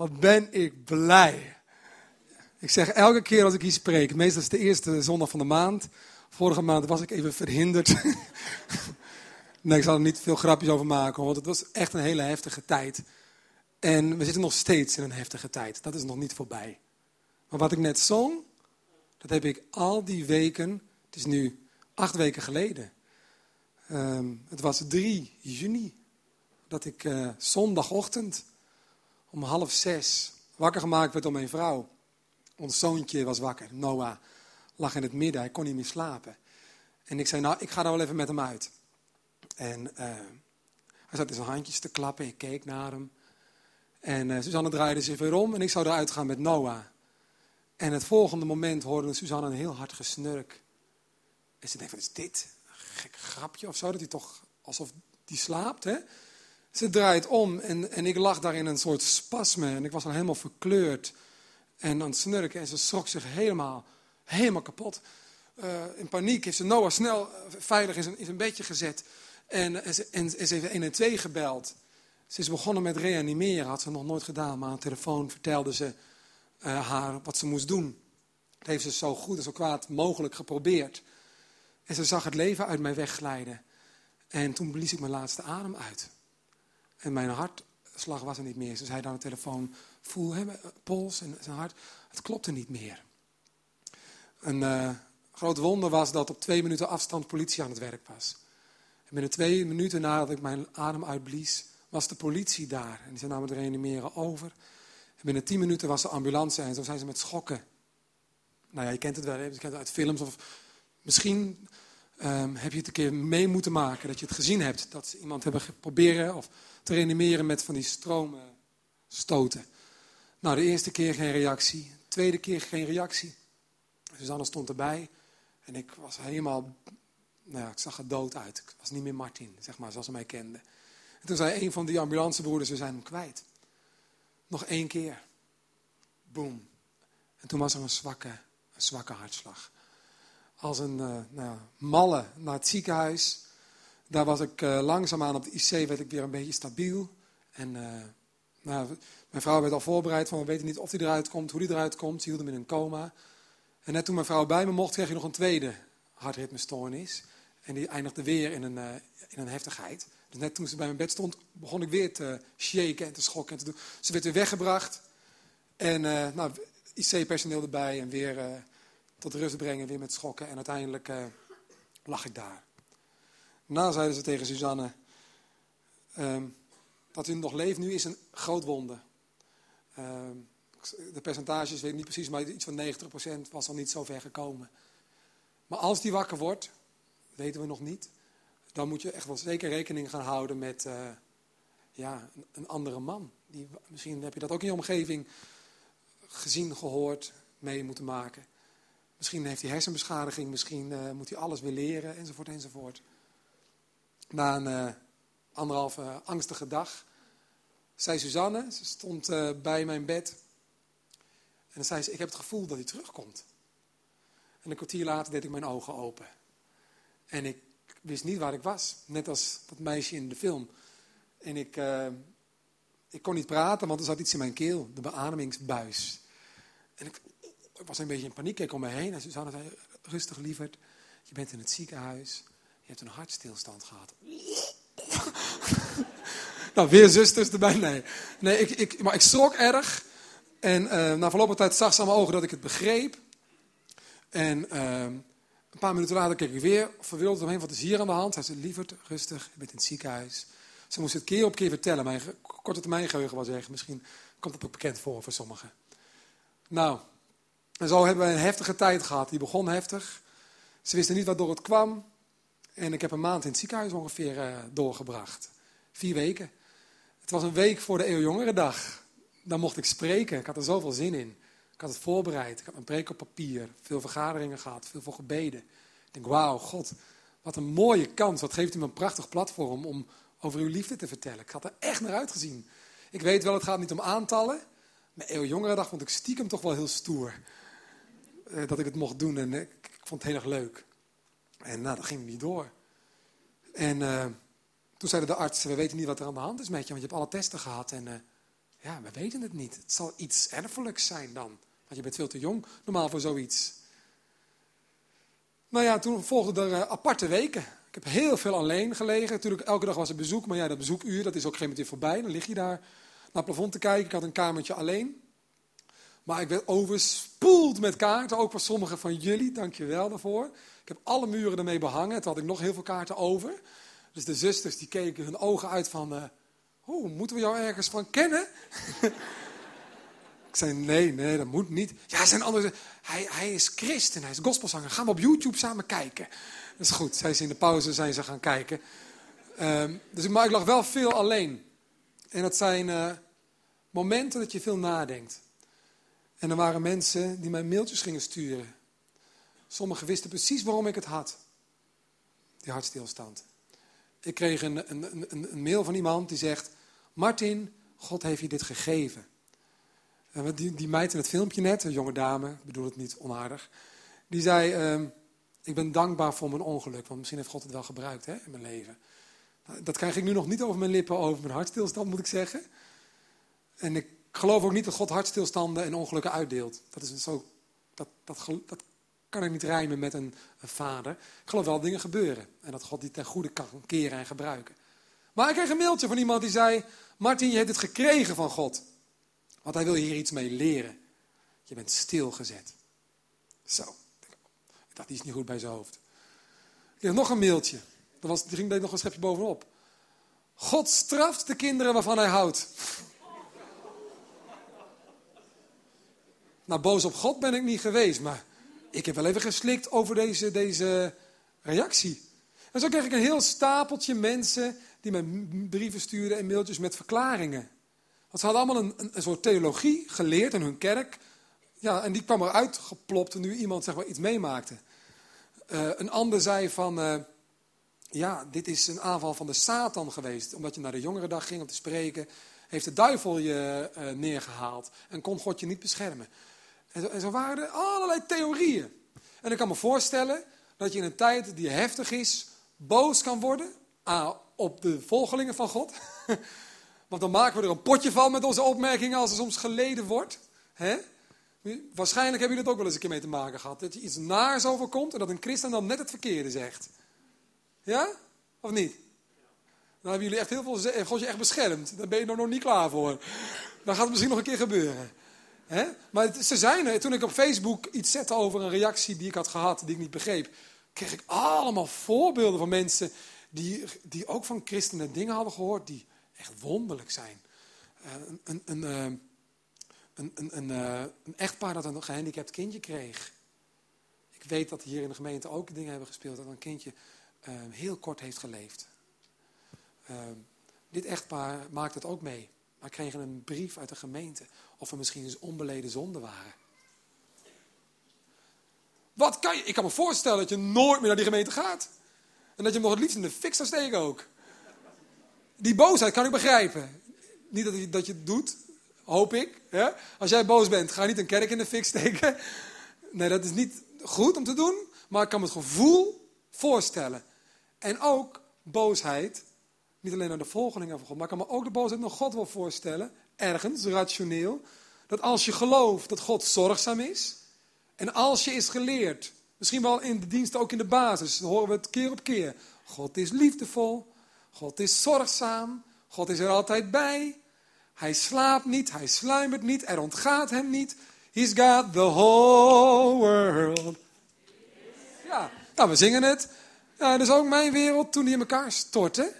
Wat ben ik blij. Ik zeg elke keer als ik hier spreek, meestal is het de eerste zondag van de maand. Vorige maand was ik even verhinderd. nee, ik zal er niet veel grapjes over maken, want het was echt een hele heftige tijd. En we zitten nog steeds in een heftige tijd. Dat is nog niet voorbij. Maar wat ik net zong, dat heb ik al die weken, het is nu acht weken geleden. Ehm, het was 3 juni, dat ik uh, zondagochtend om half zes wakker gemaakt werd door mijn vrouw. Ons zoontje was wakker, Noah lag in het midden, hij kon niet meer slapen. En ik zei, nou, ik ga daar wel even met hem uit. En uh, hij zat in zijn handjes te klappen, ik keek naar hem. En uh, Suzanne draaide zich weer om en ik zou eruit gaan met Noah. En het volgende moment hoorde Suzanne een heel hard gesnurk. En ze denkt, wat is dit? Een gek grapje of zo, dat hij toch alsof die slaapt, hè? Ze draait om en, en ik lag daar in een soort spasme en ik was al helemaal verkleurd en aan het snurken. En ze schrok zich helemaal, helemaal kapot. Uh, in paniek heeft ze Noah snel eh, veilig in zijn, in zijn bedje gezet. En, en, ze, en, en ze heeft 112 gebeld. Ze is begonnen met reanimeren, had ze nog nooit gedaan. Maar aan de telefoon vertelde ze haar wat ze moest doen. Dat heeft ze zo goed en zo kwaad mogelijk geprobeerd. En ze zag het leven uit mij wegglijden. En toen blies ik mijn laatste adem uit. En mijn hartslag was er niet meer. Ze zei dan de telefoon, voel hem, pols en zijn hart. Het klopte niet meer. Een uh, groot wonder was dat op twee minuten afstand politie aan het werk was. En binnen twee minuten nadat ik mijn adem uitblies, was de politie daar. En die namen het reanimeren over. En binnen tien minuten was de ambulance en zo zijn ze met schokken. Nou ja, je kent het wel, je kent het uit films. Of misschien um, heb je het een keer mee moeten maken, dat je het gezien hebt. Dat ze iemand hebben geprobeerd of te reanimeren met van die stromen stoten. Nou, de eerste keer geen reactie. De tweede keer geen reactie. Susanne stond erbij. En ik was helemaal... Nou ja, ik zag er dood uit. Ik was niet meer Martin, zeg maar, zoals ze mij kenden. En toen zei een van die ambulancebroeders, we zijn hem kwijt. Nog één keer. Boom. En toen was er een zwakke, een zwakke hartslag. Als een uh, nou, malle naar het ziekenhuis. Daar was ik uh, langzaamaan op de IC, werd ik weer een beetje stabiel. En uh, nou, mijn vrouw werd al voorbereid van, we weten niet of hij eruit komt, hoe hij eruit komt. Ze hield hem in een coma. En net toen mijn vrouw bij me mocht, kreeg je nog een tweede hartritmestoornis. En die eindigde weer in een, in een heftigheid. Dus net toen ze bij mijn bed stond, begon ik weer te shaken en te schokken. En te doen. Ze werd weer weggebracht. En nou, IC-personeel erbij en weer tot rust brengen, weer met schokken. En uiteindelijk lag ik daar. Daarna zeiden ze tegen Suzanne, um, dat u nog leeft nu is een groot wonder. Um, de percentages weet ik niet precies, maar iets van 90% was al niet zo ver gekomen. Maar als die wakker wordt, weten we nog niet dan moet je echt wel zeker rekening gaan houden met uh, ja, een, andere man. Die, misschien heb je dat ook in je omgeving gezien, gehoord, mee moeten maken. Misschien heeft hij hersenbeschadiging, misschien uh, moet hij alles weer leren, enzovoort, enzovoort. Na een uh, anderhalve angstige dag zei Suzanne, ze stond bij mijn bed. En dan zei ze, ik heb het gevoel dat hij terugkomt. En een kwartier later deed ik mijn ogen open. En ik wist niet waar ik was. Net als dat meisje in de film. En ik, ik kon niet praten, want er zat iets in mijn keel. De beademingsbuis. En ik, was een beetje in paniek. Ik keek om me heen. En Susanne zei, rustig lieverd. Je bent in het ziekenhuis. Hebt een hartstilstand gehad. nou, weer zusters erbij. Nee, nee ik, ik, maar ik schrok erg. En uh, na verloop van tijd zag ze aan mijn ogen dat ik het begreep. En... Uh, een paar minuten later keek ik weer verwilderd omheen. Wat is hier aan de hand? Hij zei, lieverd, rustig, je bent in het ziekenhuis. Ze moest het keer op keer vertellen. Mijn korte termijn geheugen was echt. Misschien komt dat ook bekend voor voor sommigen. Nou, en zo hebben we een heftige tijd gehad. Die begon heftig. Ze wisten niet waardoor het kwam. En ik heb een maand in het ziekenhuis ongeveer uh, doorgebracht. Vier weken. Het was een week voor de Eeuwjongerendag. Dan mocht ik spreken. Ik had er zoveel zin in. Ik had het voorbereid. Ik had een preek op papier. Veel vergaderingen gehad. Veel voor gebeden. Ik denk, wauw, God, wat een mooie kans. Wat geeft u me een prachtig platform om over uw liefde te vertellen. Ik had er echt naar uitgezien. Ik weet wel, het gaat niet om aantallen. Maar Eeuw dag vond ik stiekem toch wel heel stoer. Eh, dat ik het mocht doen. En ik, ik, vond het heel erg leuk. En nou, dat ging niet door. En uh, toen zeiden de artsen, we weten niet wat er aan de hand is met je. Want je hebt alle testen gehad en uh, Ja, we weten het niet. Het zal iets erfelijks zijn dan. Want je bent veel te jong normaal voor zoiets. Nou ja, toen volgden er uh, aparte weken. Ik heb heel veel alleen gelegen. Natuurlijk, elke dag was er bezoek. Maar ja, dat bezoekuur, dat is ook geen voorbij. Dan lig je daar naar het plafond te kijken. Ik had een kamertje alleen. Maar ik werd overspoeld met kaarten. Ook voor sommige van jullie. Dank je wel daarvoor. Ik heb alle muren ermee behangen. Toen had ik nog heel veel kaarten over. Dus de zusters die keken hun ogen uit van... Uh, moeten we jou ergens van kennen? ik zei, nee, nee, dat moet niet. Ja, zijn andere... Hij, hij is christen, hij is gospelzanger. Gaan we op YouTube samen kijken. Dat is goed. Zij ze in de pauze zijn ze gaan kijken. Um, dus, maar ik lag wel veel alleen. En dat zijn uh, momenten dat je veel nadenkt. En er waren mensen die mij mailtjes gingen sturen. Sommigen wisten precies waarom ik het had. Die hartstilstand. Ik kreeg een, een, een, een mail van iemand die zegt... Martin, God heeft je dit gegeven. En die, die meid in het filmpje net, een jonge dame, ik bedoel het niet onaardig. Die zei, uh, ik ben dankbaar voor mijn ongeluk. Want misschien heeft God het wel gebruikt hè, in mijn leven. Dat krijg ik nu nog niet over mijn lippen, over mijn hartstilstand moet ik zeggen. En ik geloof ook niet dat God hartstilstanden en ongelukken uitdeelt. Dat, is zo, dat, dat, dat kan ik niet rijmen met een, vader. Ik geloof wel dat dingen gebeuren. En dat God die ten goede kan keren en gebruiken. Maar ik kreeg een mailtje van iemand die zei... Martin, je hebt het gekregen van God. Want hij wil je hier iets mee leren. Je bent stilgezet. Zo. Ik dacht, die is niet goed bij zijn hoofd. Ik kreeg nog een mailtje. Dat was, die ging nog een schepje bovenop. God straft de kinderen waarvan hij houdt. Nou, boos op God ben ik niet geweest, maar ik heb wel even geslikt over deze, deze reactie. En zo kreeg ik een heel stapeltje mensen die mij brieven stuurden en mailtjes met verklaringen. Want ze hadden allemaal een, een, soort theologie geleerd in hun kerk. Ja, en die kwam eruit geplopt nu iemand zeg maar, iets meemaakte. Uh, een ander zei van, uh, ja, dit is een aanval van de Satan geweest. Omdat je naar de jongerendag ging om te spreken, heeft de duivel je uh, neergehaald. En kon God je niet beschermen. En zo, en zo waren er allerlei theorieën. En ik kan me voorstellen dat je in een tijd die heftig is, boos kan worden. Op de volgelingen van God. Want dan maken we er een potje van met onze opmerkingen als er soms geleden wordt. Waarschijnlijk hebben jullie het ook wel eens een keer mee te maken gehad. Dat je iets naars overkomt en dat een christen dan net het verkeerde zegt. Ja? Of niet? Dan hebben jullie echt heel veel... God je echt beschermd. Daar ben je nog niet klaar voor. Dan gaat het misschien nog een keer gebeuren. Maar ze zijn er. Toen ik op Facebook iets zette over een reactie die ik had gehad, die ik niet begreep, kreeg ik allemaal voorbeelden van mensen die, die ook van christenen dingen hadden gehoord die echt wonderlijk zijn. Uh, een, een, een, uh, een, een, een, echtpaar dat een gehandicapt kindje kreeg. Ik weet dat hier in de gemeente ook dingen hebben gespeeld dat een kindje heel kort heeft geleefd. dit echtpaar maakte het ook mee. Maar kregen een brief uit de gemeente of er misschien eens onbeleden zonden waren. Wat kan je? Ik kan me voorstellen dat je nooit meer naar die gemeente gaat. En dat je nog het liefst in de fik zou steken ook. Die boosheid kan ik begrijpen. Niet dat je, dat je het doet, hoop ik. Ja? Als jij boos bent, ga niet een kerk in de fik steken. Nee, dat is niet goed om te doen. Maar ik kan me het gevoel voorstellen. En ook boosheid, niet alleen naar de volgelingen van God, maar ik kan me ook de boosheid naar God wel voorstellen. Ergens, rationeel. Dat als je gelooft dat God zorgzaam is. En als je is geleerd Misschien wel in de dienst, ook in de basis. Horen we het keer op keer. God is liefdevol. God is zorgzaam. God is er altijd bij. Hij slaapt niet. Hij sluimert niet. Er ontgaat hem niet. He's got the whole world. Ja, nou, we zingen het. Ja, is ook mijn wereld toen die in elkaar stortte.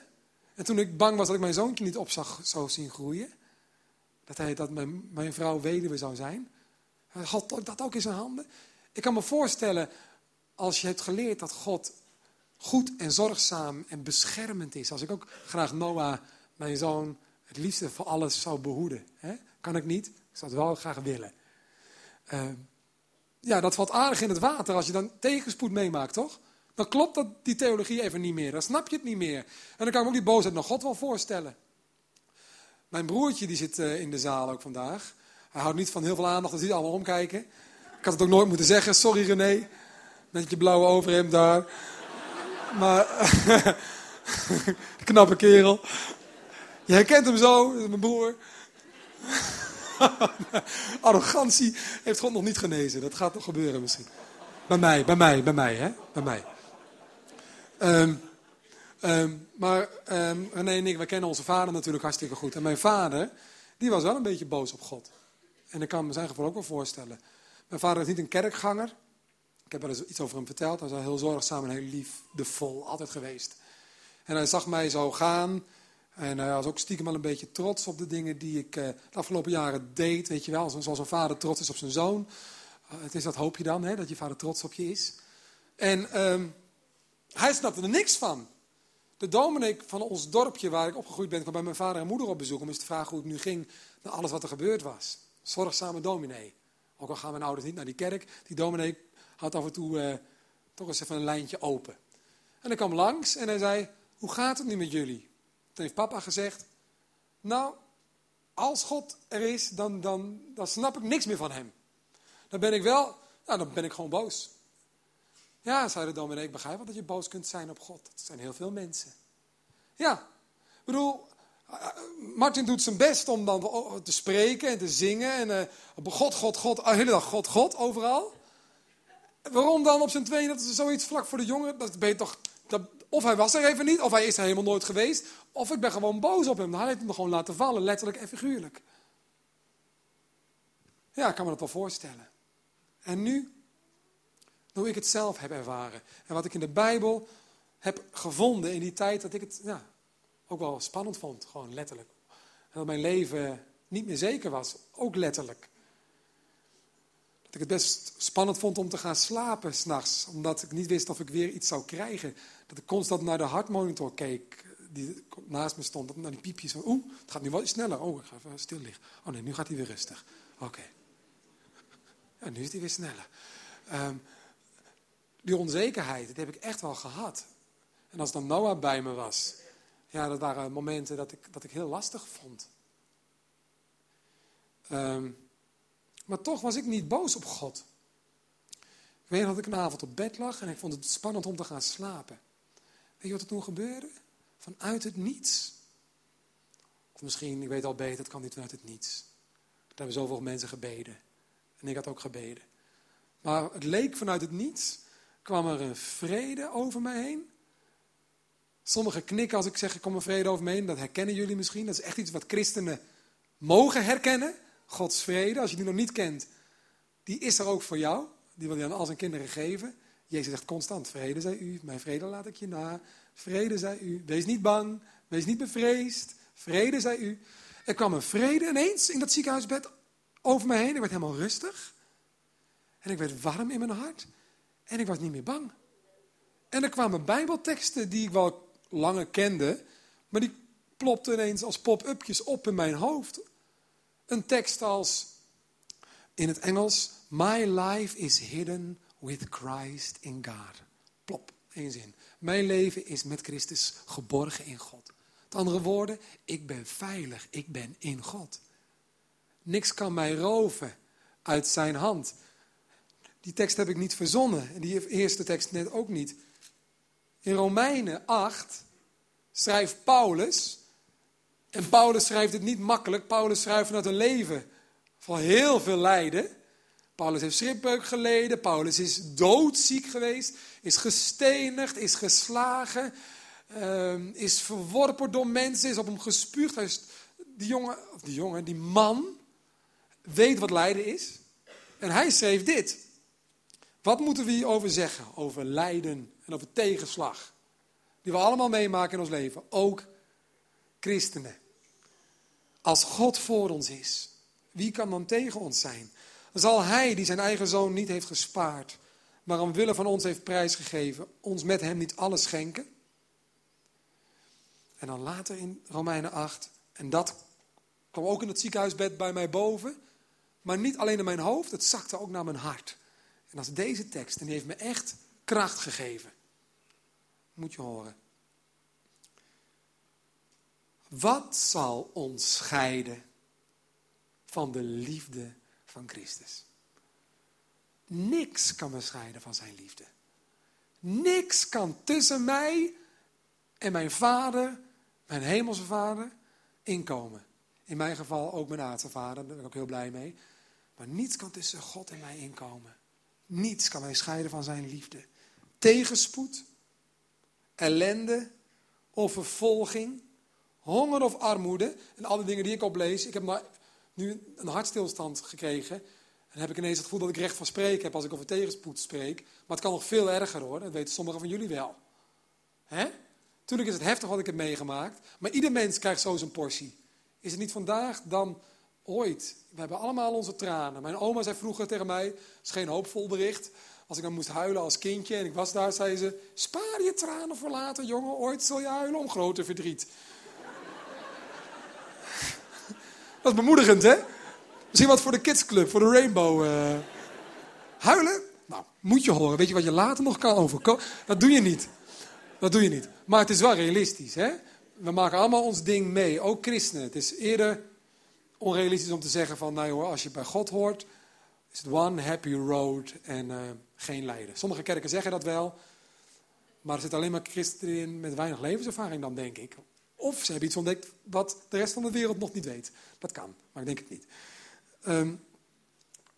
En toen ik bang was dat ik mijn zoontje niet op zag zo zien groeien. Dat, hij, dat mijn, mijn vrouw weduwe zou zijn. Had dat ook in zijn handen. Ik kan me voorstellen als je hebt geleerd dat God goed en zorgzaam en beschermend is. Als ik ook graag Noah, mijn zoon, het liefste voor alles zou behoeden. Hè? Kan ik niet, ik zou het wel graag willen. Uh, ja, dat valt aardig in het water als je dan tegenspoed meemaakt, toch? Dan klopt dat, die theologie even niet meer. Dan snap je het niet meer. En dan kan ik ook die boosheid naar God wel voorstellen. Mijn broertje die zit uh, in de zaal ook vandaag. Hij houdt niet van heel veel aandacht, dus hij allemaal omkijken. Ik had het ook nooit moeten zeggen, sorry René. Met je blauwe overhemd daar. Maar, knappe kerel. Je herkent hem zo, dat mijn broer. Arrogantie heeft God nog niet genezen. Dat gaat nog gebeuren misschien. Bij mij, bij mij, bij mij, hè? Bij mij. Um, um, maar um, René en ik, kennen onze vader natuurlijk hartstikke goed. En mijn vader, die was wel een beetje boos op God. En ik kan me zijn gevoel ook wel voorstellen. Mijn vader is niet een kerkganger. Ik heb wel eens iets over hem verteld. Hij was heel zorgzaam en heel liefdevol, altijd geweest. En hij zag mij zo gaan. En hij was ook stiekem wel een beetje trots op de dingen die ik uh, de afgelopen jaren deed. Weet je wel, zoals een vader trots is op zijn zoon. Uh, het is dat hoop je dan, hè, dat je vader trots op je is. En um, hij snapte er niks van. De dominee van ons dorpje waar ik opgegroeid ben, kwam bij mijn vader en moeder op bezoek om eens te vragen hoe het nu ging naar alles wat er gebeurd was. Zorgzame dominee. Ook al gaan mijn ouders niet naar die kerk, die dominee had af en toe uh, toch eens even een lijntje open. En hij kwam langs en hij zei, hoe gaat het nu met jullie? Toen heeft papa gezegd, nou, als God er is, dan, dan, dan snap ik niks meer van hem. Dan ben ik wel, nou, dan ben ik gewoon boos. Ja, zei de dominee, ik begrijp wel dat je boos kunt zijn op God. Dat zijn heel veel mensen. Ja, ik bedoel, Martin doet zijn best om dan te spreken en te zingen. En uh, God, God, God, de hele dag God, God, overal. Waarom dan op zijn tweeën, dat is zoiets vlak voor de jongen, dat ben toch... Dat, of hij was er even niet, of hij is er helemaal nooit geweest. Of ik ben gewoon boos op hem. Hij heeft hem gewoon laten vallen, letterlijk en figuurlijk. Ja, ik kan me dat wel voorstellen. En nu, hoe ik het zelf heb ervaren. En wat ik in de Bijbel heb gevonden in die tijd dat ik het ja, ook wel spannend vond. Gewoon letterlijk. En dat mijn leven niet meer zeker was. Ook letterlijk. Dat ik het best spannend vond om te gaan slapen s'nachts. Omdat ik niet wist of ik weer iets zou krijgen. Dat ik constant naar de hartmonitor keek. Die naast me stond. Naar die piepjes. Oeh, het gaat nu wel sneller. Oh, ik ga even stil liggen. Oh nee, nu gaat hij weer rustig. Oké. Ja, nu is hij weer sneller. Um, die onzekerheid, dat heb ik echt wel gehad. En als dan Noah bij me was. Ja, dat waren momenten dat ik, dat ik heel lastig vond. Um, maar toch was ik niet boos op God. Ik weet dat ik een avond op bed lag en ik vond het spannend om te gaan slapen. Weet je wat er toen gebeurde? Vanuit het niets. Of misschien, ik weet al beter, het kan niet vanuit het niets. Er hebben zoveel mensen gebeden. En ik had ook gebeden. Maar het leek vanuit het niets, kwam er een vrede over mij heen. Sommigen knikken als ik zeg, er een vrede over me heen. Dat herkennen jullie misschien. Dat is echt iets wat christenen mogen herkennen. Gods vrede, als je die nog niet kent, die is er ook voor jou. Die wil je aan al zijn kinderen geven. Jezus zegt constant, vrede zij u, mijn vrede laat ik je na. Vrede zij u, wees niet bang, wees niet bevreesd. Vrede zij u. Er kwam een vrede ineens in dat ziekenhuisbed over me heen. Ik werd helemaal rustig. En ik werd warm in mijn hart. En ik was niet meer bang. En er kwamen bijbelteksten die ik wel langer kende. Maar die plopten ineens als pop-upjes op in mijn hoofd. Een tekst als in het Engels: My life is hidden with Christ in God. Plop, één zin. Mijn leven is met Christus geborgen in God. Met andere woorden, ik ben veilig, ik ben in God. Niks kan mij roven uit zijn hand. Die tekst heb ik niet verzonnen. En die eerste tekst net ook niet. In Romeinen 8 schrijft Paulus en Paulus schrijft het niet makkelijk. Paulus schrijft vanuit een leven van heel veel lijden. Paulus heeft schipbreuk geleden. Paulus is doodziek geweest. Is gestenigd. Is geslagen. Uh, is verworpen door mensen. Is op hem gespuugd. Hij is, die jongen, of die jongen, die man weet wat lijden is. En hij schreef dit. Wat moeten we hierover zeggen? Over lijden en over tegenslag. Die we allemaal meemaken in ons leven. Ook christenen. Als God voor ons is, wie kan dan tegen ons zijn? Zal Hij, die zijn eigen zoon niet heeft gespaard, maar omwille van ons heeft prijsgegeven, ons met Hem niet alles schenken? En dan later in Romeinen 8, en dat kwam ook in het ziekenhuisbed bij mij boven, maar niet alleen in mijn hoofd, het zakte ook naar mijn hart. En is deze tekst, en die heeft me echt kracht gegeven. Moet je horen. Wat zal ons scheiden van de liefde van Christus? Niks kan me scheiden van zijn liefde. Niks kan tussen mij en mijn vader, mijn hemelse vader, inkomen. In mijn geval ook mijn aardse vader, daar ben ik ook heel blij mee. Maar niets kan tussen God en mij inkomen. Niets kan mij scheiden van zijn liefde. Tegenspoed, ellende of vervolging, honger of armoede. En alle dingen die ik oplees. Ik heb nu een hartstilstand gekregen. En heb ik ineens het gevoel dat ik recht van spreken heb als ik over tegenspoed spreek. Maar het kan nog veel erger hoor. Dat weten sommigen van jullie wel. Hè? Tuurlijk is het heftig wat ik heb meegemaakt. Maar ieder mens krijgt zo zijn portie. Is het niet vandaag dan ooit? We hebben allemaal onze tranen. Mijn oma zei vroeger tegen mij, het is geen hoopvol bericht. Als ik dan moest huilen als kindje en ik was daar, zei ze... Spaar je tranen voor later, jongen. Ooit zul je huilen om grote verdriet. Dat is bemoedigend, hè? Misschien wat voor de kidsclub, voor de rainbow. Uh... Huilen? Nou, moet je horen. Weet je wat je later nog kan overkomen? Dat doe je niet. Dat doe je niet. Maar het is wel realistisch, hè? We maken allemaal ons ding mee, ook christenen. Het is eerder onrealistisch om te zeggen van, nou hoor, als je bij God hoort, is het one happy road en uh, geen lijden. Sommige kerken zeggen dat wel, maar er zitten alleen maar christenen in met weinig levenservaring dan, denk ik. Of ze hebben iets ontdekt wat de rest van de wereld nog niet weet. Dat kan, maar ik denk het niet. Um,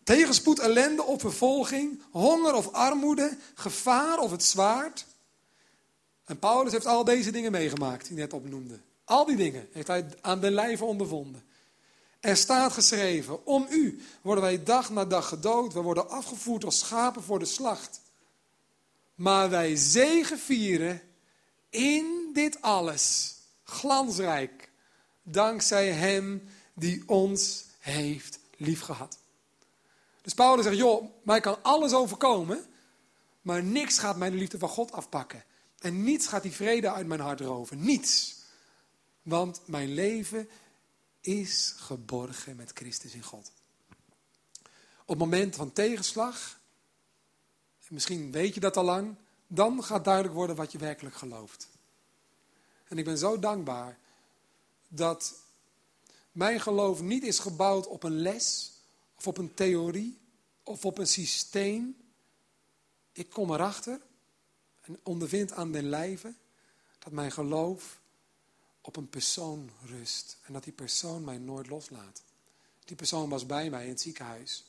tegenspoed, ellende of vervolging, honger of armoede, gevaar of het zwaard. En Paulus heeft al deze dingen meegemaakt, die net opnoemde. Al die dingen heeft hij aan de lijve ondervonden. Er staat geschreven, om u worden wij dag na dag gedood. We worden afgevoerd als schapen voor de slacht. Maar wij zegevieren in dit alles, glansrijk, dankzij hem die ons heeft liefgehad. Dus Paulus zegt, joh, mij kan alles overkomen, maar niks gaat mijn liefde van God afpakken. En niets gaat die vrede uit mijn hart roven. Niets. Want mijn leven is geborgen met Christus in God. Op het moment van tegenslag, misschien weet je dat al lang, dan gaat duidelijk worden wat je werkelijk gelooft. En ik ben zo dankbaar dat mijn geloof niet is gebouwd op een les, of op een theorie, of op een systeem. Ik kom erachter en ondervind aan den lijve dat mijn geloof op een persoon rust. En dat die persoon mij nooit loslaat. Die persoon was bij mij in het ziekenhuis.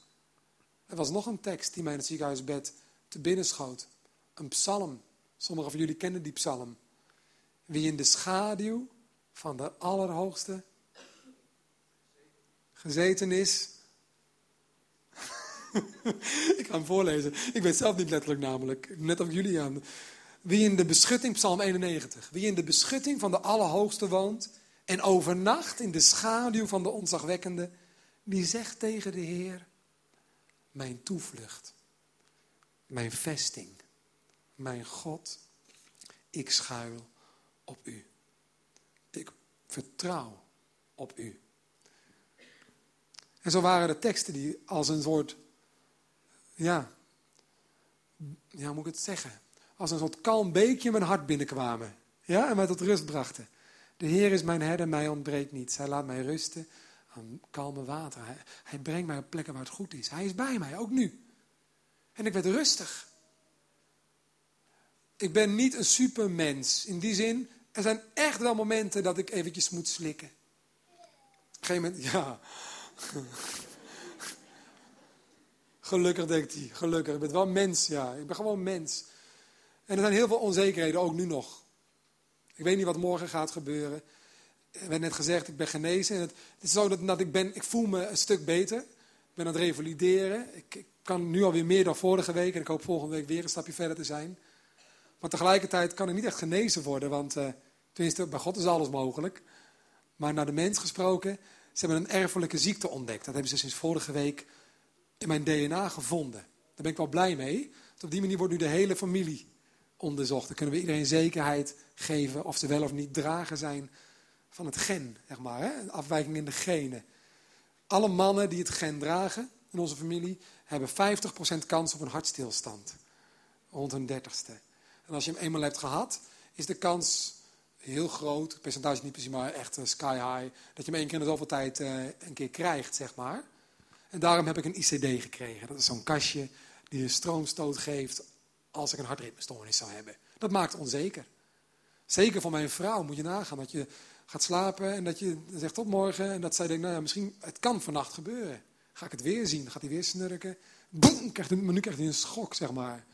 Er was nog een tekst die mij in het ziekenhuisbed te binnen schoot. Een psalm. Sommigen van jullie kennen die psalm. Wie in de schaduw van de Allerhoogste gezeten is. ik ga hem voorlezen. Ik weet zelf niet letterlijk namelijk. Net als jullie aan. Wie in de beschutting, Psalm 91. Wie in de beschutting van de Allerhoogste woont en overnacht in de schaduw van de onzagwekkende, die zegt tegen de Heer, mijn toevlucht, mijn vesting, mijn God, ik schuil op u. Ik vertrouw op u. En zo waren de teksten die als een soort, ja, ja, hoe moet ik het zeggen? Als een soort kalm beekje mijn hart binnenkwamen. Ja, en mij tot rust brachten. De Heer is mijn herder, mij ontbreekt niets. Hij laat mij rusten aan kalme water. Hij, brengt mij op plekken waar het goed is. Hij is bij mij, ook nu. En ik werd rustig. Ik ben niet een supermens. In die zin, er zijn echt wel momenten dat ik eventjes moet slikken. Op een gegeven moment, ja. Gelukkig, denkt hij. Gelukkig. Ik ben wel mens, ja. Ik ben gewoon mens. En er zijn heel veel onzekerheden, ook nu nog. Ik weet niet wat morgen gaat gebeuren. Er werd net gezegd, ik ben genezen. En het, is zo dat, ik, ben, ik voel me een stuk beter. Ik ben aan het revalideren. Ik, ik kan nu alweer meer dan vorige week. En ik hoop volgende week weer een stapje verder te zijn. Maar tegelijkertijd kan ik niet echt genezen worden. Want uh, tenminste, bij God is alles mogelijk. Maar naar de mens gesproken, ze hebben een erfelijke ziekte ontdekt. Dat hebben ze sinds vorige week in mijn DNA gevonden. Daar ben ik wel blij mee. op die manier wordt nu de hele familie onderzocht. Dan kunnen we iedereen zekerheid geven of ze wel of niet drager zijn van het gen, zeg maar. Hè? Een afwijking in de genen. Alle mannen die het gen dragen in onze familie hebben 50% kans op een hartstilstand. Rond hun dertigste. En als je hem eenmaal hebt gehad, is de kans heel groot, het percentage niet precies, maar echt eh, sky high, dat je hem één keer in de zoveel tijd uh, een keer krijgt, zeg maar. En daarom heb ik een ICD gekregen. Dat is zo'n kastje die een stroomstoot geeft als ik een hartritmestoornis zou hebben. Dat maakt onzeker. Zeker voor mijn vrouw moet je nagaan dat je gaat slapen en dat je zegt tot morgen. En dat zij denkt, nou ja, misschien, het kan vannacht gebeuren. Ga ik het weer zien? Gaat hij weer snurken? Boem, krijgt hij, maar nu krijgt hij een schok, zeg maar.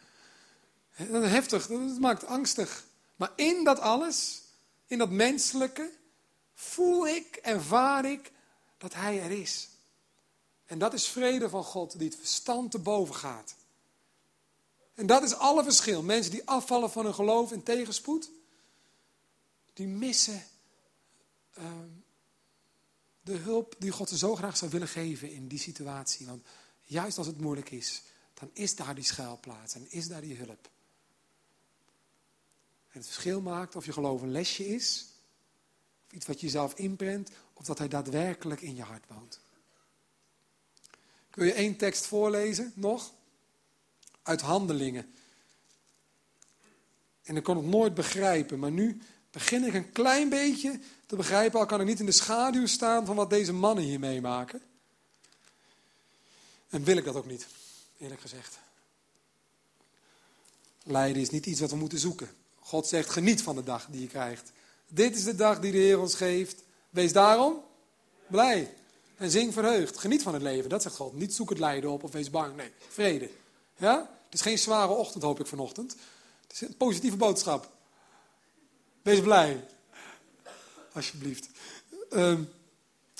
Heftig, dat maakt angstig. Maar in dat alles, in dat menselijke, voel ik, ervaar ik dat Hij er is. En dat is vrede van God die het verstand te boven gaat. En dat is alle verschil. Mensen die afvallen van hun geloof in tegenspoed, die missen ehm, de hulp die God ze zo graag zou willen geven in die situatie. Want juist als het moeilijk is, dan is daar die schuilplaats en is daar die hulp. En het verschil maakt of je geloof een lesje is, of iets wat je zelf inprent, of dat hij daadwerkelijk in je hart woont. Kun je één tekst voorlezen nog? Uit handelingen. En ik kon het nooit begrijpen, maar nu begin ik een klein beetje te begrijpen, al kan ik niet in de schaduw staan van wat deze mannen hier meemaken. En wil ik dat ook niet, eerlijk gezegd. Lijden is niet iets wat we moeten zoeken. God zegt, geniet van de dag die je krijgt. Dit is de dag die de Heer ons geeft. Wees daarom blij. En zing verheugd. Geniet van het leven, dat zegt God. Niet zoek het lijden op of wees bang. Nee, vrede. Ja? Het is geen zware ochtend, hoop ik vanochtend. Het is een positieve boodschap. Wees blij. Alsjeblieft. Ehm,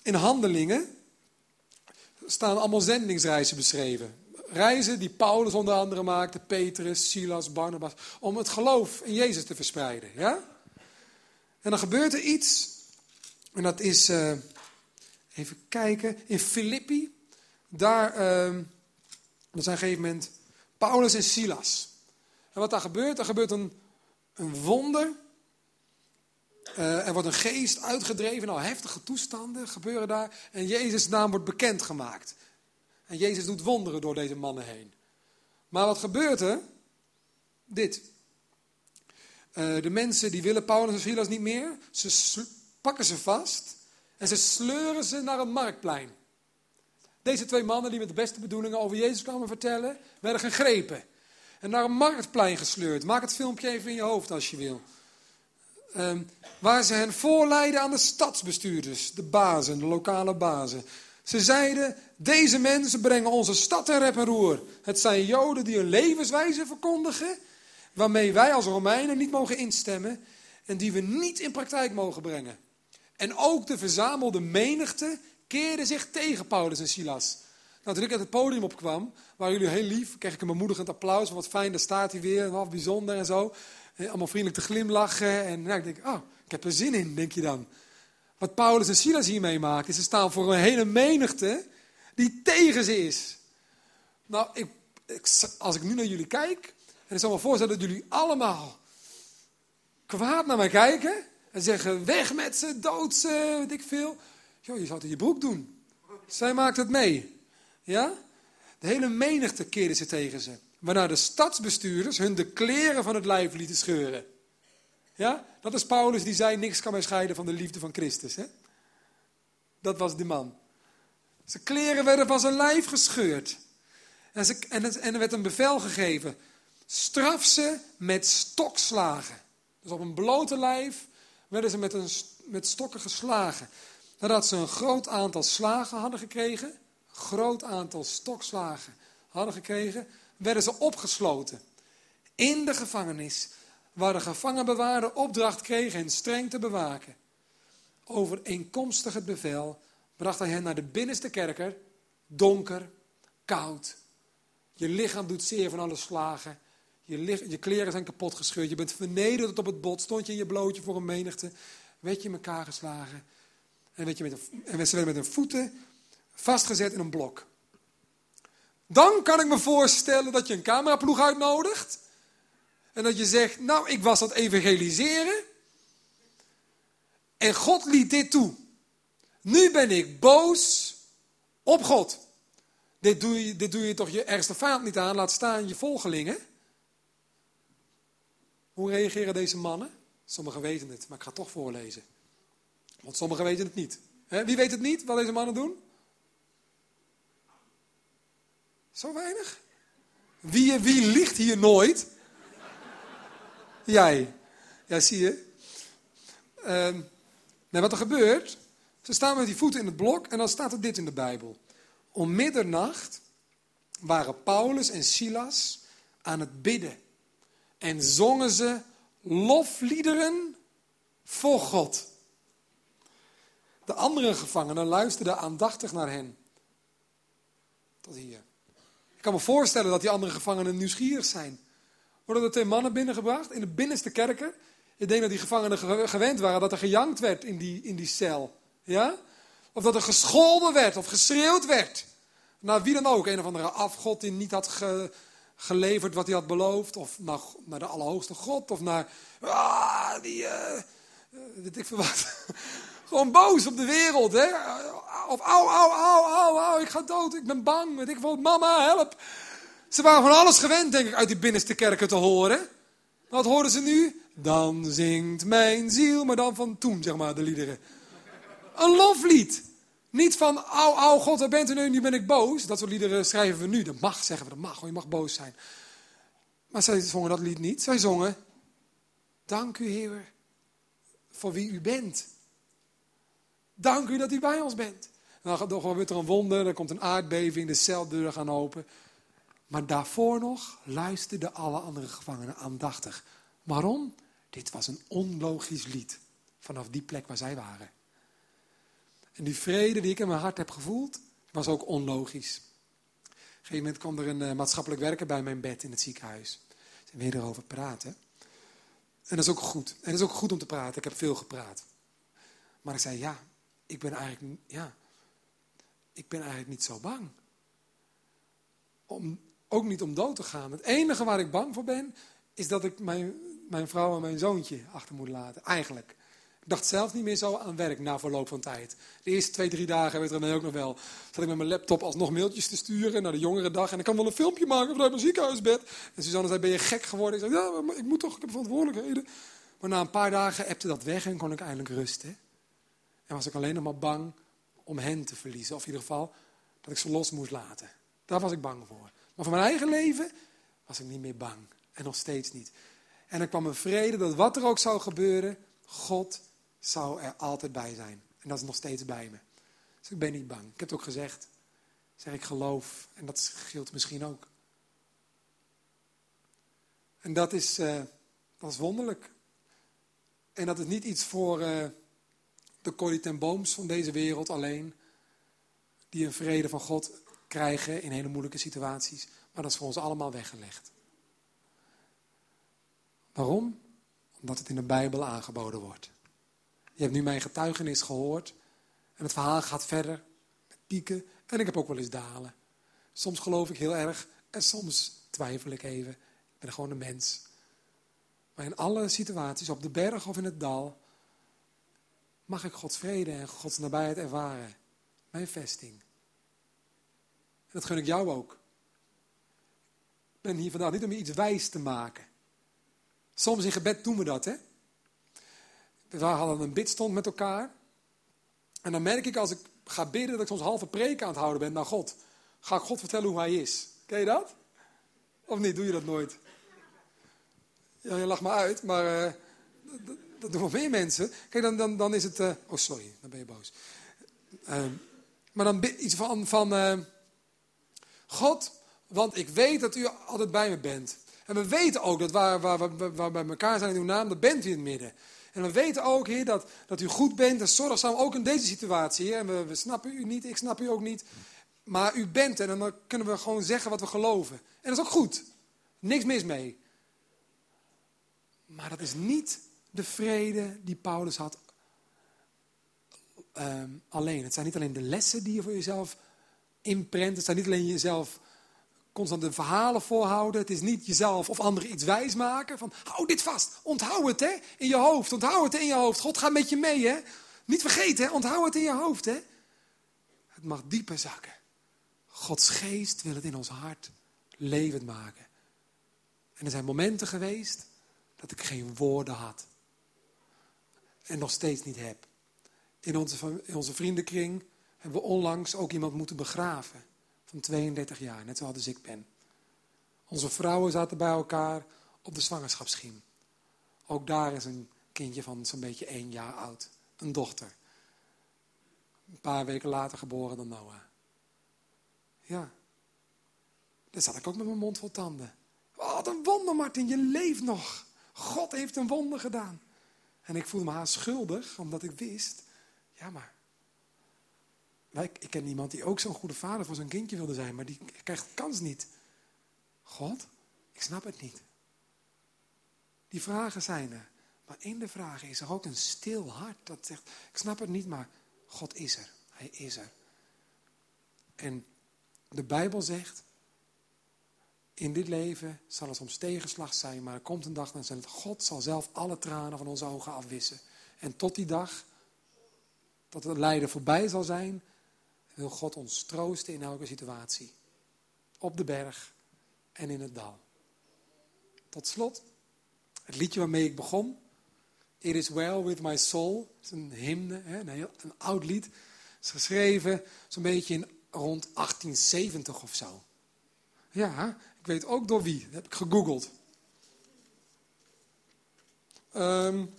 in handelingen staan allemaal zendingsreizen beschreven. Reizen die Paulus onder andere maakte, Petrus, Silas, Barnabas, om het geloof in Jezus te verspreiden. Ja? En dan gebeurt er iets, en dat is, uh, even kijken, in Filippi, daar, uh, zijn op een gegeven moment Paulus en Silas. En wat daar gebeurt, er gebeurt een, een wonder. Uh, er wordt een geest uitgedreven, nou heftige toestanden gebeuren daar. En Jezus' naam wordt bekendgemaakt. En Jezus doet wonderen door deze mannen heen. Maar wat gebeurt er? Dit. Uh, de mensen die willen Paulus en Silas niet meer. Ze pakken ze vast en ze sleuren ze naar een marktplein. Deze twee mannen die met de beste bedoelingen over Jezus kwamen vertellen, werden gegrepen. En naar een marktplein gesleurd. Maak het filmpje even in je hoofd als je wil. Um, waar ze hen voorleiden aan de stadsbestuurders, de bazen, de lokale bazen. Ze zeiden, deze mensen brengen onze stad in rep en roer. Het zijn Joden die een levenswijze verkondigen, waarmee wij als Romeinen niet mogen instemmen en die we niet in praktijk mogen brengen. En ook de verzamelde menigte keerde zich tegen Paulus en Silas. Nou, toen ik uit het podium opkwam, waren jullie heel lief, kreeg ik een bemoedigend applaus, wat fijn, daar staat hij weer, wat bijzonder en zo. Allemaal vriendelijk te glimlachen en nou, ik denk, oh, ik heb er zin in, denk je dan. Wat Paulus en Silas hier meemaken, is ze staan voor een hele menigte die tegen ze is. Nou, ik, als ik nu naar jullie kijk, en ik zal me voorstellen dat jullie allemaal kwaad naar mij kijken en zeggen, weg met ze, dood ze, weet ik veel. Jo, je zou het in je broek doen. Zij maakt het mee. Ja? De hele menigte keerde ze tegen ze. Waarna de stadsbestuurders hun de kleren van het lijf lieten scheuren. Ja? Dat is Paulus die zei, niks kan mij scheiden van de liefde van Christus. Hè? Dat was die man. Zijn kleren werden van zijn lijf gescheurd. En, ze, en er werd een bevel gegeven. Straf ze met stokslagen. Dus op een blote lijf werden ze met, een, met stokken geslagen. Nadat ze een groot aantal slagen hadden gekregen, groot aantal stokslagen hadden gekregen, werden ze opgesloten in de gevangenis, waar de gevangenbewaarder opdracht kreeg hen streng te bewaken. Overeenkomstig het bevel bracht hij hen naar de binnenste kerker, donker, koud. Je lichaam doet zeer van alle slagen. Je, je kleren zijn kapot gescheurd. Je bent vernederd tot op het bot. Stond je in je blootje voor een menigte. Werd je in elkaar geslagen. En, je met een, en ze werden met hun voeten vastgezet in een blok. Dan kan ik me voorstellen dat je een cameraploeg uitnodigt. En dat je zegt, nou ik was dat evangeliseren. En God liet dit toe. Nu ben ik boos op God. Dit doe je, dit doe je toch je ergste vijand niet aan, laat staan je volgelingen. Hoe reageren deze mannen? Sommigen weten het, maar ik ga het toch voorlezen. Want sommigen weten het niet. Wie weet het niet, wat deze mannen doen? Zo weinig? Wie, wie ligt hier nooit? Jij. Ja, zie je. Ehm, Nee, wat er gebeurt, ze staan met die voeten in het blok en dan staat er dit in de Bijbel. Om middernacht waren Paulus en Silas aan het bidden en zongen ze lofliederen voor God. De andere gevangenen luisterden aandachtig naar hen. Tot hier. Ik kan me voorstellen dat die andere gevangenen nieuwsgierig zijn. Worden er twee mannen binnengebracht in de binnenste kerken. Ik denk dat die gevangenen gewend waren dat er gejankt werd in die, in die cel. Ja? Of dat er gescholden werd of geschreeuwd werd. Naar wie dan ook. Een of andere afgod die niet had geleverd wat hij had beloofd. Of naar, naar de Allerhoogste God. Of naar. Ah, die. Uh, weet ik veel wat. Gewoon boos op de wereld. Hè? Of au, au, au, au, au, ik ga dood, ik ben bang. Ik wil, mama, help. Ze waren van alles gewend, denk ik, uit die binnenste kerken te horen. Wat horen ze nu? Dan zingt mijn ziel, maar dan van toen, zeg maar, de liederen. Een loflied. Niet van, au, au, God, waar bent u nu, nu ben ik boos. Dat soort liederen schrijven we nu. Dat mag, zeggen we, dat mag, je mag boos zijn. Maar zij zongen dat lied niet. Zij zongen, dank u, Heer, voor wie u bent. Dank u dat u bij ons bent. En dan gebeurt er een wonder, er komt een aardbeving, de celdeuren gaan open. Maar daarvoor nog luisterden alle andere gevangenen aandachtig. Waarom? Dit was een onlogisch lied vanaf die plek waar zij waren. En die vrede die ik in mijn hart heb gevoeld, was ook onlogisch. Op een gegeven moment kwam er een uh, maatschappelijk werker bij mijn bed in het ziekenhuis. En weer erover praten. En dat is ook goed. En dat is ook goed om te praten. Ik heb veel gepraat. Maar ik zei, ja, ik ben eigenlijk, ja, ik ben eigenlijk niet zo bang. Om, ook niet om dood te gaan. Het enige waar ik bang voor ben, is dat ik mijn, mijn vrouw en mijn zoontje achter moet laten. Eigenlijk. Ik dacht zelf niet meer zo aan werk na verloop van tijd. De eerste twee, drie dagen, weet René ook nog wel, zat ik met mijn laptop alsnog mailtjes te sturen naar de jongere dag. En ik kan wel een filmpje maken vanuit mijn ziekenhuisbed. En Suzanne zei, ben je gek geworden? Ik zei, ja, maar ik moet toch, ik heb verantwoordelijkheden. Maar na een paar dagen appte dat weg en kon ik eindelijk rusten. En was ik alleen nog maar bang om hen te verliezen. Of in ieder geval dat ik ze los moest laten. Daar was ik bang voor. Maar voor mijn eigen leven was ik niet meer bang. En nog steeds niet. En er kwam een vrede dat wat er ook zou gebeuren, God zou er altijd bij zijn. En dat is nog steeds bij me. Dus ik ben niet bang. Ik heb het ook gezegd. Zeg ik geloof. En dat geldt misschien ook. En dat is, uh, dat is wonderlijk. En dat is niet iets voor, uh, de Corrie ten Booms van deze wereld alleen. Die een vrede van God krijgen in hele moeilijke situaties. Maar dat is voor ons allemaal weggelegd. Waarom? Omdat het in de Bijbel aangeboden wordt. Je hebt nu mijn getuigenis gehoord. En het verhaal gaat verder. Met pieken. En ik heb ook wel eens dalen. Soms geloof ik heel erg. En soms twijfel ik even. Ik ben gewoon een mens. Maar in alle situaties, op de berg of in het dal, mag ik Gods vrede en Gods nabijheid ervaren. Mijn vesting. En dat gun ik jou ook. Ik ben hier vandaag niet om je iets wijs te maken. Soms in gebed doen we dat, hè. We hadden een bidstond met elkaar. En dan merk ik als ik ga bidden dat ik soms halve preek aan het houden ben naar God. Ga ik God vertellen hoe hij is. Ken je dat? Of niet? Doe je dat nooit? Ja, je lacht me uit, maar uh, dat doen wel meer mensen. Kijk, dan, dan, dan is het... Uh, oh, sorry, dan ben je boos. Uh, maar dan iets van... van uh, God, want ik weet dat u altijd bij me bent. En we weten ook dat waar, waar, waar, we bij elkaar zijn in uw naam, dat bent u in het midden. En we weten ook, Heer, dat, dat u goed bent en zorgzaam, ook in deze situatie, Heer. En we, we snappen u niet, ik snap u ook niet. Maar u bent en dan kunnen we gewoon zeggen wat we geloven. En dat is ook goed. Niks mis mee. Maar dat is niet de vrede die Paulus had ehm, alleen. Het zijn niet alleen de lessen die je voor jezelf inprent. Het zijn niet alleen jezelf constant de verhalen voorhouden. Het is niet jezelf of anderen iets wijs maken. Van, hou dit vast. Onthoud het hè, in je hoofd. Onthoud het in je hoofd. God gaat met je mee. Hè. Niet vergeten, hè. onthoud het in je hoofd. Hè. Het mag dieper zakken. Gods geest wil het in ons hart levend maken. En er zijn momenten geweest dat ik geen woorden had en nog steeds niet heb. In onze, onze vriendenkring hebben we onlangs ook iemand moeten begraven. Van 32 jaar, net zoals ik ben. Onze vrouwen zaten bij elkaar op de zwangerschapsschiem. Ook daar is een kindje van zo'n beetje één jaar oud een dochter. Een paar weken later geboren dan Noah. Ja. Dan zat ik ook met mijn mond vol tanden. Wat een wonder, Martin, je leeft nog. God heeft een wonder gedaan. En ik voelde me haast schuldig, omdat ik wist, ja maar, ik ken iemand die ook zo'n goede vader voor zijn kindje wilde zijn, maar die krijgt kans niet. God, ik snap het niet. Die vragen zijn er. Maar in de vragen is er ook een stil hart dat zegt, ik snap het niet, maar God is er. Hij is er. En de Bijbel zegt, in dit leven zal er soms tegenslag zijn, maar er komt een dag dat God zal zelf alle tranen van onze ogen afwissen. En tot die dag, dat het lijden voorbij zal zijn, wil God ons troosten in elke situatie. Op de berg en in het dal. Tot slot, het liedje waarmee ik begon. It is well with my soul. Het is een hymne, een, een oud lied. Het is geschreven zo'n beetje in rond 1870 of zo. Ja, ik weet ook door wie. Dat heb ik gegoogeld. Um,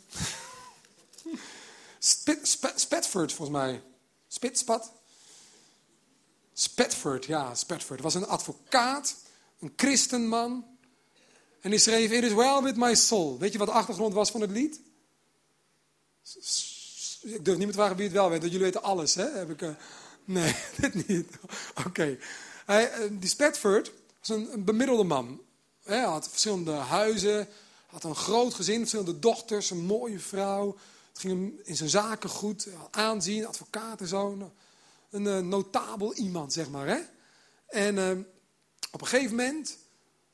Spatford, volgens mij. Spitspat. Spatford, ja, Spatford. was een advocaat, een christenman. En die schreef, it is well with my soul. Weet je wat de achtergrond was van het lied? Ik durf niet te vragen wie het wel weet, want jullie weten alles, hè? Heb ik, uh... Nee, dit niet. Oké. Uh, die Spatford was een, een bemiddelde man. Hij had verschillende huizen, had een groot gezin, verschillende dochters, een mooie vrouw. Het ging hem in zijn zaken goed, aanzien, advocaat en zo. Een uh, notabel iemand, zeg maar. Hè? En uh, op een gegeven moment,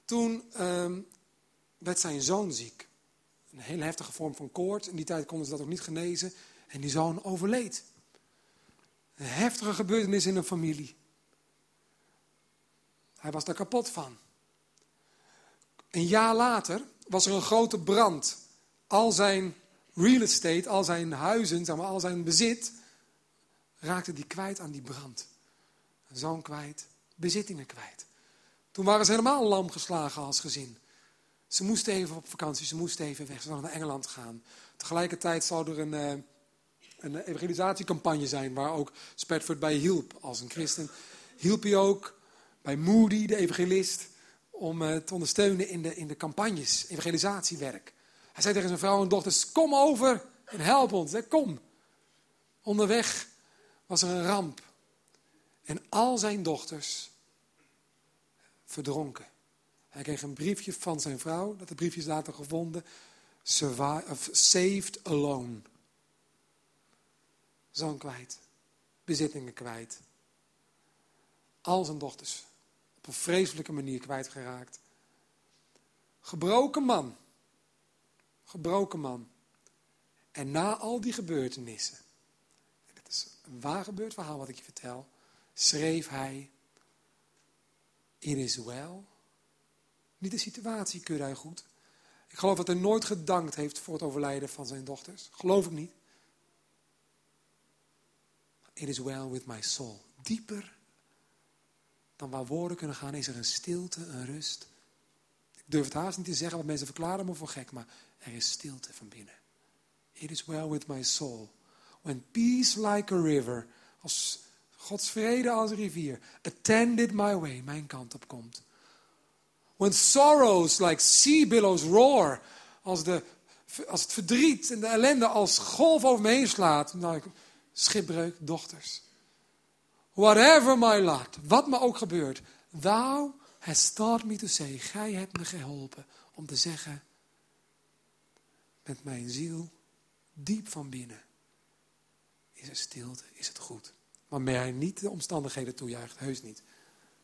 toen uh, werd zijn zoon ziek. Een hele heftige vorm van koorts. In die tijd konden ze dat ook niet genezen. En die zoon overleed. Een heftige gebeurtenis in een familie. Hij was daar kapot van. Een jaar later was er een grote brand. Al zijn real estate, al zijn huizen, al zijn bezit, raakte die kwijt aan die brand. Zoon kwijt, bezittingen kwijt. Toen waren ze helemaal lam geslagen als gezin. Ze moesten even op vakantie, ze moesten even weg, ze zouden naar Engeland gaan. Tegelijkertijd zou er een, eh, een evangelisatiecampagne zijn waar ook Spatford bij hielp als een christen. Hielp hij ook bij Moody, de evangelist, om uh, te ondersteunen in de, in de campagnes, evangelisatiewerk. Hij zei tegen zijn vrouw en dochters, kom over en help ons, hè, kom. Onderweg was er een ramp. En al zijn dochters verdronken. Hij kreeg een briefje van zijn vrouw, dat de briefje is later gevonden. Saved alone. Zoon kwijt. Bezittingen kwijt. Al zijn dochters op vreselijke manier kwijtgeraakt. Gebroken man. Gebroken man. En na al die gebeurtenissen, dit is een waar gebeurd verhaal wat ik je vertel, schreef hij, it is well. Niet de situatie keurde hij goed. Ik geloof dat hij nooit gedankt heeft voor het overlijden van zijn dochters. Geloof ik niet. It is well with my soul. Dieper dan waar woorden kunnen gaan, is er een stilte, een rust. Ik durf het haast niet te zeggen, want mensen verklaren me voor gek, maar er is stilte van binnen. It is well with my soul. When peace like a river, als Gods vrede als een rivier, attended my way, mijn kant op komt. When sorrows like sea billows roar, als, de, als het verdriet en de ellende als golf over me heen slaat, nou, schipbreuk, dochters. Whatever my lot, wat me ook gebeurt. Thou hast taught me to say, gij hebt me geholpen om te zeggen, met mijn ziel, diep van binnen, is er stilte, is het goed. Waarmee hij niet de omstandigheden toejuicht, heus niet.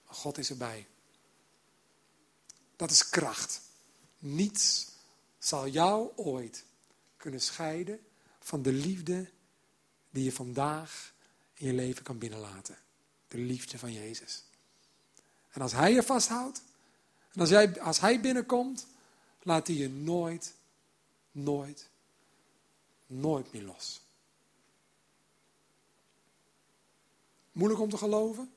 Maar God is erbij. Dat is kracht. Niets zal jou ooit kunnen scheiden van de liefde die je vandaag in je leven kan binnenlaten de liefde van Jezus. En als Hij je vasthoudt, en als, jij, als Hij binnenkomt, laat Hij je nooit, nooit, nooit meer los. Moeilijk om te geloven?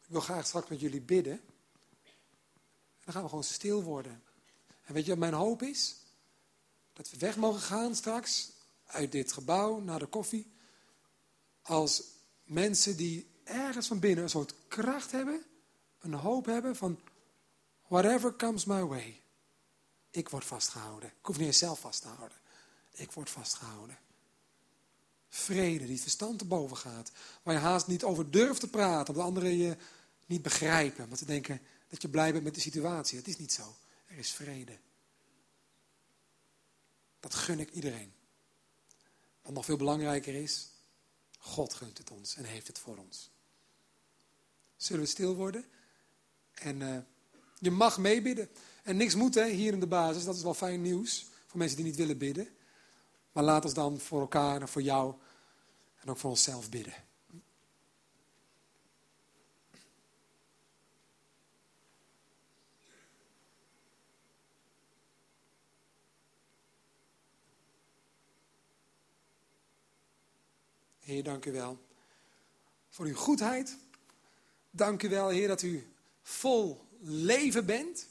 Ik wil graag straks met jullie bidden. dan gaan we gewoon stil worden. En weet je wat mijn hoop is? Dat we weg mogen gaan straks uit dit gebouw naar de koffie. Als mensen die ergens van binnen een soort kracht hebben, een hoop hebben van whatever comes my way. Ik word vastgehouden. Ik hoef niet eens zelf vast te houden. Ik word vastgehouden. Vrede die het verstand te boven gaat. Waar je haast niet over durft te praten. Omdat anderen je niet begrijpen. Want ze denken dat je blij bent met de situatie. Dat is niet zo. Er is vrede. Dat gun ik iedereen. Wat nog veel belangrijker is, God gunt het ons en heeft het voor ons. Zullen we stil worden? En uh, je mag meebidden. En niks moet hè, hier in de basis, dat is wel fijn nieuws voor mensen die niet willen bidden. Maar laat ons dan voor elkaar en voor jou en ook voor onszelf bidden. Heer, dank u wel voor uw goedheid. Dank u wel, Heer, dat u vol leven bent.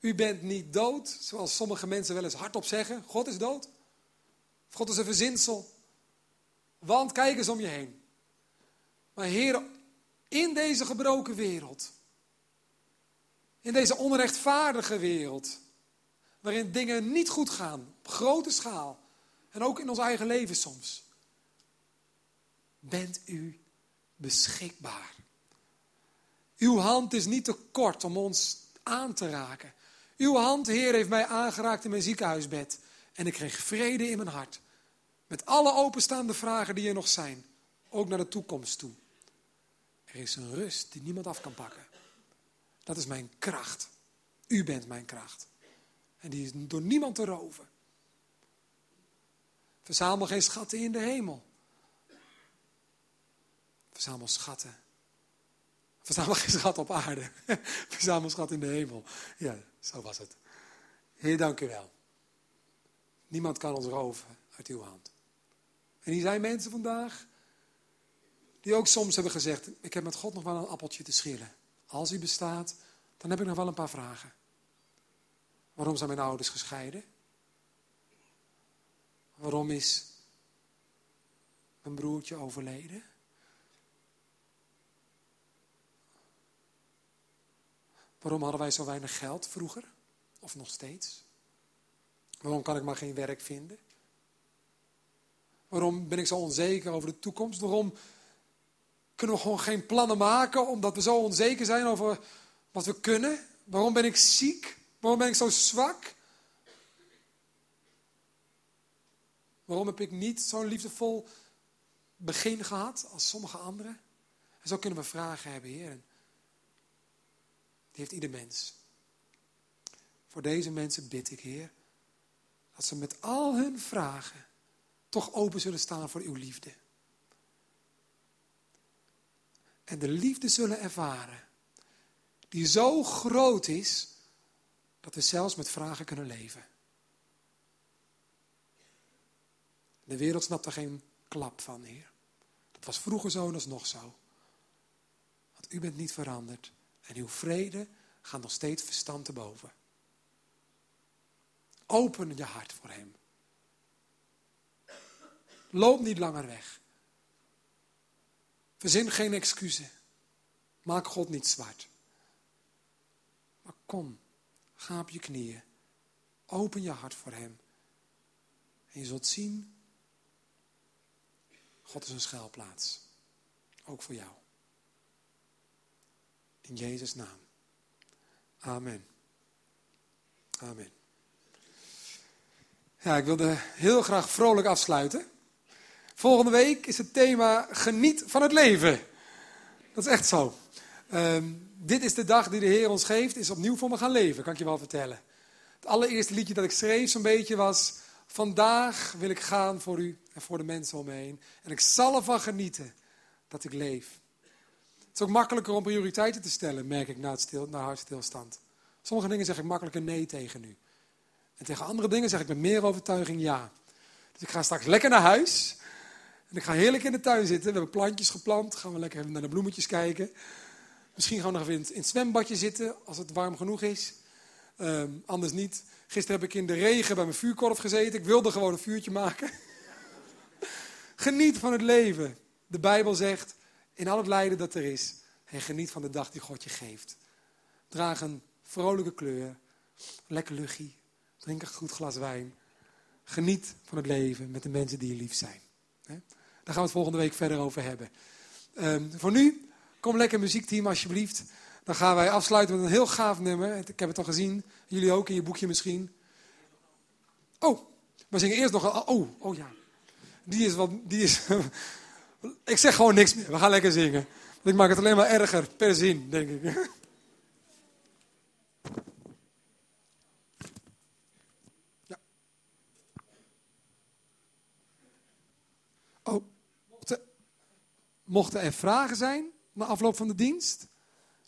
U bent niet dood, zoals sommige mensen wel eens hardop zeggen. God is dood. God is een verzinsel. Want kijk eens om je heen. Maar Heer, in deze gebroken wereld, in deze onrechtvaardige wereld, waarin dingen niet goed gaan, op grote schaal, en ook in ons eigen leven soms, bent u beschikbaar. Uw hand is niet te kort om ons aan te raken. Uw hand, Heer, heeft mij aangeraakt in mijn ziekenhuisbed. En ik kreeg vrede in mijn hart. Met alle openstaande vragen die er nog zijn. Ook naar de toekomst toe. Er is een rust die niemand af kan pakken. Dat is mijn kracht. U bent mijn kracht. En die is door niemand te roven. Verzamel geen schatten in de hemel. Verzamel schatten. Verzamel geen schat op aarde. Verzamel schat in de hemel. Ja, zo was het. Heer, dank u wel. Niemand kan ons roven uit uw hand. En hier zijn mensen vandaag die ook soms hebben gezegd: Ik heb met God nog wel een appeltje te schillen. Als u bestaat, dan heb ik nog wel een paar vragen. Waarom zijn mijn ouders gescheiden? Waarom is mijn broertje overleden? Waarom hadden wij zo weinig geld vroeger? Of nog steeds? Waarom kan ik maar geen werk vinden? Waarom ben ik zo onzeker over de toekomst? Waarom kunnen we gewoon geen plannen maken omdat we zo onzeker zijn over wat we kunnen? Waarom ben ik ziek? Waarom ben ik zo zwak? Waarom heb ik niet zo'n liefdevol begin gehad als sommige anderen? En zo kunnen we vragen hebben, Heer. Die heeft ieder mens. Voor deze mensen bid ik, Heer, dat ze met al hun vragen toch open zullen staan voor uw liefde. En de liefde zullen ervaren, die zo groot is, dat we zelfs met vragen kunnen leven. De wereld snapt er geen klap van, Heer. Dat was vroeger zo en dat is nog zo. Want u bent niet veranderd. En uw vrede gaat nog steeds verstand te boven. Open je hart voor Hem. Loop niet langer weg. Verzin geen excuses. Maak God niet zwart. Maar kom, ga op je knieën. Open je hart voor Hem. En je zult zien, God is een schuilplaats. Ook voor jou. In Jezus' naam. Amen. Amen. Ja, ik wilde heel graag vrolijk afsluiten. Volgende week is het thema geniet van het leven. Dat is echt zo. Ehm, dit is de dag die de Heer ons geeft, is opnieuw voor me gaan leven, kan ik je wel vertellen. Het allereerste liedje dat ik schreef zo'n beetje was, vandaag wil ik gaan voor u en voor de mensen om me heen. En ik zal ervan genieten dat ik leef. Het is ook makkelijker om prioriteiten te stellen, merk ik na, het stil, na hartstilstand. Sommige dingen zeg ik makkelijker nee tegen nu. En tegen andere dingen zeg ik met meer overtuiging ja. Dus ik ga straks lekker naar huis. En ik ga heerlijk in de tuin zitten. We hebben plantjes geplant. Gaan we lekker even naar de bloemetjes kijken. Misschien gewoon nog even in, het zwembadje zitten als het warm genoeg is. Ehm, anders niet. Gisteren heb ik in de regen bij mijn vuurkorf gezeten. Ik wilde gewoon een vuurtje maken. geniet van het leven. De Bijbel zegt, in al het lijden dat er is. En geniet van de dag die God je geeft. Draag een vrolijke kleur. Lekker luchtje. Drink een goed glas wijn. Geniet van het leven met de mensen die je lief zijn. Daar gaan we het volgende week verder over hebben. Um, voor nu, kom lekker muziekteam alsjeblieft. Dan gaan wij afsluiten met een heel gaaf nummer. Ik heb het al gezien. Jullie ook in je boekje misschien. Oh, we zingen eerst nog... Oh, oh ja. Die is wat... Die is, ik zeg gewoon niks meer. We gaan lekker zingen. Ik maak het alleen maar erger per zin, denk ik. Oh, mochten, mochten er vragen zijn na afloop van de dienst,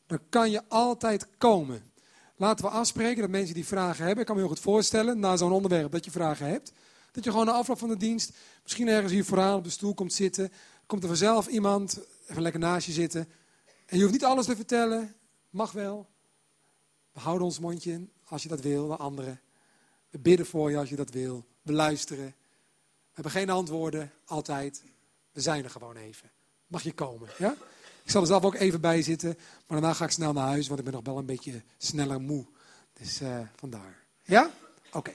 dan kan je altijd komen. Laten we afspreken dat mensen die vragen hebben, ik kan me heel goed voorstellen, na zo'n onderwerp dat je vragen hebt, dat je gewoon na afloop van de dienst, misschien ergens hier vooraan op de stoel komt zitten, komt er vanzelf iemand even lekker naast je zitten. En je hoeft niet alles te vertellen, mag wel. We houden ons mondje in als je dat wil, de anderen. We bidden voor je als je dat wil. We luisteren. We hebben geen antwoorden, altijd. We zijn er gewoon even. Mag je komen, ja? Ik zal er zelf ook even bij zitten, maar daarna ga ik snel naar huis, want ik ben nog wel een beetje sneller moe. Dus uh, vandaar. Ja? Oké.